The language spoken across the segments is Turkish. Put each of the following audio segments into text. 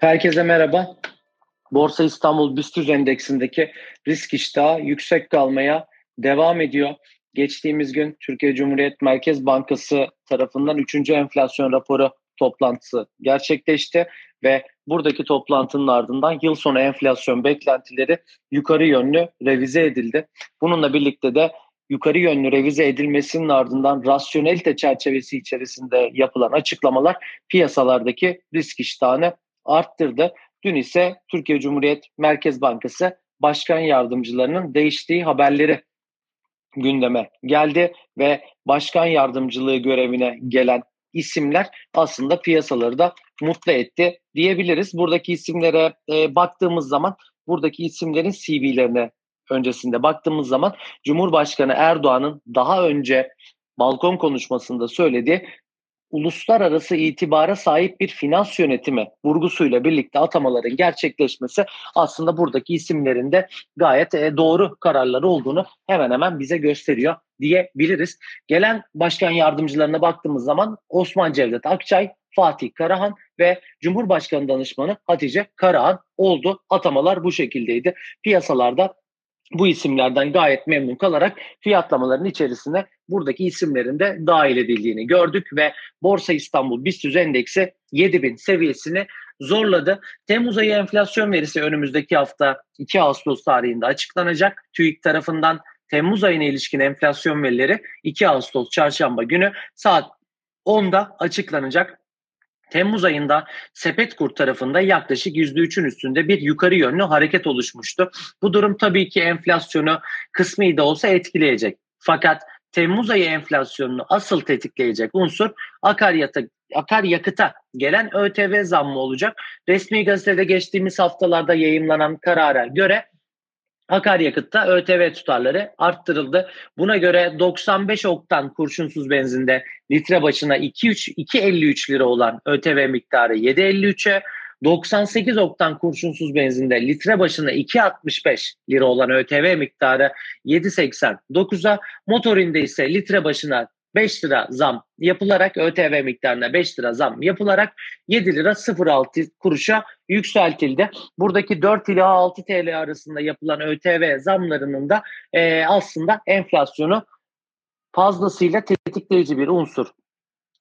Herkese merhaba. Borsa İstanbul BIST endeksindeki risk iştahı yüksek kalmaya devam ediyor. Geçtiğimiz gün Türkiye Cumhuriyet Merkez Bankası tarafından 3. enflasyon raporu toplantısı gerçekleşti ve buradaki toplantının ardından yıl sonu enflasyon beklentileri yukarı yönlü revize edildi. Bununla birlikte de yukarı yönlü revize edilmesinin ardından rasyonelite çerçevesi içerisinde yapılan açıklamalar piyasalardaki risk iştahını arttırdı. Dün ise Türkiye Cumhuriyet Merkez Bankası Başkan Yardımcılarının değiştiği haberleri gündeme geldi ve başkan yardımcılığı görevine gelen isimler aslında piyasaları da mutlu etti diyebiliriz. Buradaki isimlere e, baktığımız zaman buradaki isimlerin CV'lerine öncesinde baktığımız zaman Cumhurbaşkanı Erdoğan'ın daha önce balkon konuşmasında söylediği uluslararası itibara sahip bir finans yönetimi vurgusuyla birlikte atamaların gerçekleşmesi aslında buradaki isimlerin de gayet e, doğru kararları olduğunu hemen hemen bize gösteriyor diyebiliriz. Gelen başkan yardımcılarına baktığımız zaman Osman Cevdet Akçay, Fatih Karahan ve Cumhurbaşkanı danışmanı Hatice Karahan oldu. Atamalar bu şekildeydi. Piyasalarda bu isimlerden gayet memnun kalarak fiyatlamaların içerisine buradaki isimlerin de dahil edildiğini gördük ve Borsa İstanbul BIST endeksi 7000 seviyesini zorladı. Temmuz ayı enflasyon verisi önümüzdeki hafta 2 Ağustos tarihinde açıklanacak. TÜİK tarafından Temmuz ayına ilişkin enflasyon verileri 2 Ağustos çarşamba günü saat 10'da açıklanacak. Temmuz ayında Sepetkur tarafında yaklaşık %3'ün üstünde bir yukarı yönlü hareket oluşmuştu. Bu durum tabii ki enflasyonu kısmi de olsa etkileyecek. Fakat Temmuz ayı enflasyonunu asıl tetikleyecek unsur akaryakıta, akaryakıta gelen ÖTV zammı olacak. Resmi gazetede geçtiğimiz haftalarda yayınlanan karara göre akaryakıtta ÖTV tutarları arttırıldı. Buna göre 95 oktan kurşunsuz benzinde litre başına 2.53 lira olan ÖTV miktarı 7.53'e 98 oktan kurşunsuz benzinde litre başına 2.65 lira olan ÖTV miktarı 7.89'a motorinde ise litre başına 5 lira zam yapılarak ÖTV miktarına 5 lira zam yapılarak 7 lira 06 kuruşa yükseltildi. Buradaki 4 ila 6 TL arasında yapılan ÖTV zamlarının da e, aslında enflasyonu fazlasıyla tetikleyici bir unsur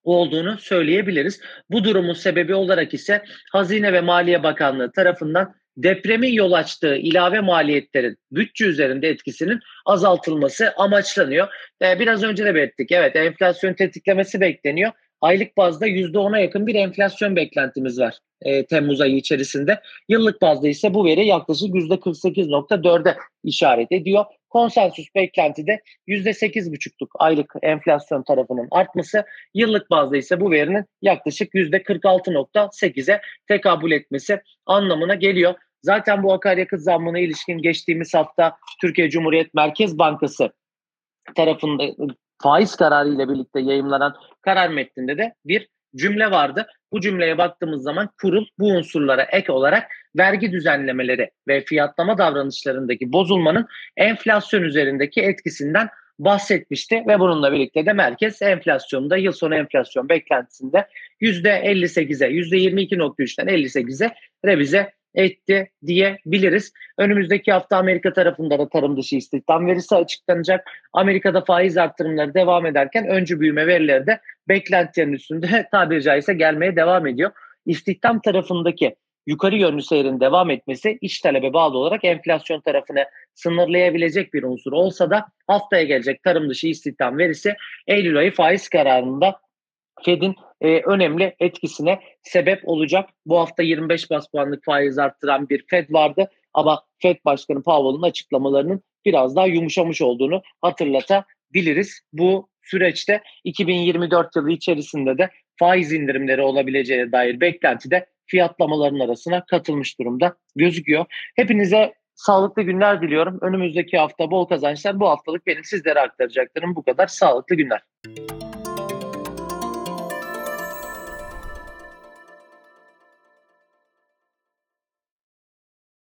olduğunu söyleyebiliriz. Bu durumun sebebi olarak ise Hazine ve Maliye Bakanlığı tarafından depremin yol açtığı ilave maliyetlerin bütçe üzerinde etkisinin azaltılması amaçlanıyor. Ee, biraz önce de belirttik. Evet enflasyon tetiklemesi bekleniyor. Aylık bazda %10'a yakın bir enflasyon beklentimiz var e, Temmuz ayı içerisinde. Yıllık bazda ise bu veri yaklaşık %48.4'e işaret ediyor. Konsensüs beklentide %8,5'luk aylık enflasyon tarafının artması, yıllık bazda ise bu verinin yaklaşık %46.8'e tekabül etmesi anlamına geliyor. Zaten bu akaryakıt zammına ilişkin geçtiğimiz hafta Türkiye Cumhuriyet Merkez Bankası tarafında faiz kararı ile birlikte yayımlanan karar metninde de bir cümle vardı. Bu cümleye baktığımız zaman kurul bu unsurlara ek olarak vergi düzenlemeleri ve fiyatlama davranışlarındaki bozulmanın enflasyon üzerindeki etkisinden bahsetmişti ve bununla birlikte de merkez enflasyonda yıl sonu enflasyon beklentisinde %58'e %22.3'ten 58'e revize etti diyebiliriz. Önümüzdeki hafta Amerika tarafında da tarım dışı istihdam verisi açıklanacak. Amerika'da faiz arttırımları devam ederken öncü büyüme verileri de beklentilerin üstünde tabiri caizse gelmeye devam ediyor. İstihdam tarafındaki yukarı yönlü seyrin devam etmesi iç talebe bağlı olarak enflasyon tarafını sınırlayabilecek bir unsur olsa da haftaya gelecek tarım dışı istihdam verisi Eylül ayı faiz kararında Fed'in e, önemli etkisine sebep olacak. Bu hafta 25 bas puanlık faiz arttıran bir Fed vardı ama Fed Başkanı Powell'ın açıklamalarının biraz daha yumuşamış olduğunu hatırlatabiliriz. Bu süreçte 2024 yılı içerisinde de faiz indirimleri olabileceğine dair beklenti de fiyatlamaların arasına katılmış durumda gözüküyor. Hepinize sağlıklı günler diliyorum. Önümüzdeki hafta bol kazançlar. Bu haftalık benim sizlere aktaracaklarım bu kadar. Sağlıklı günler.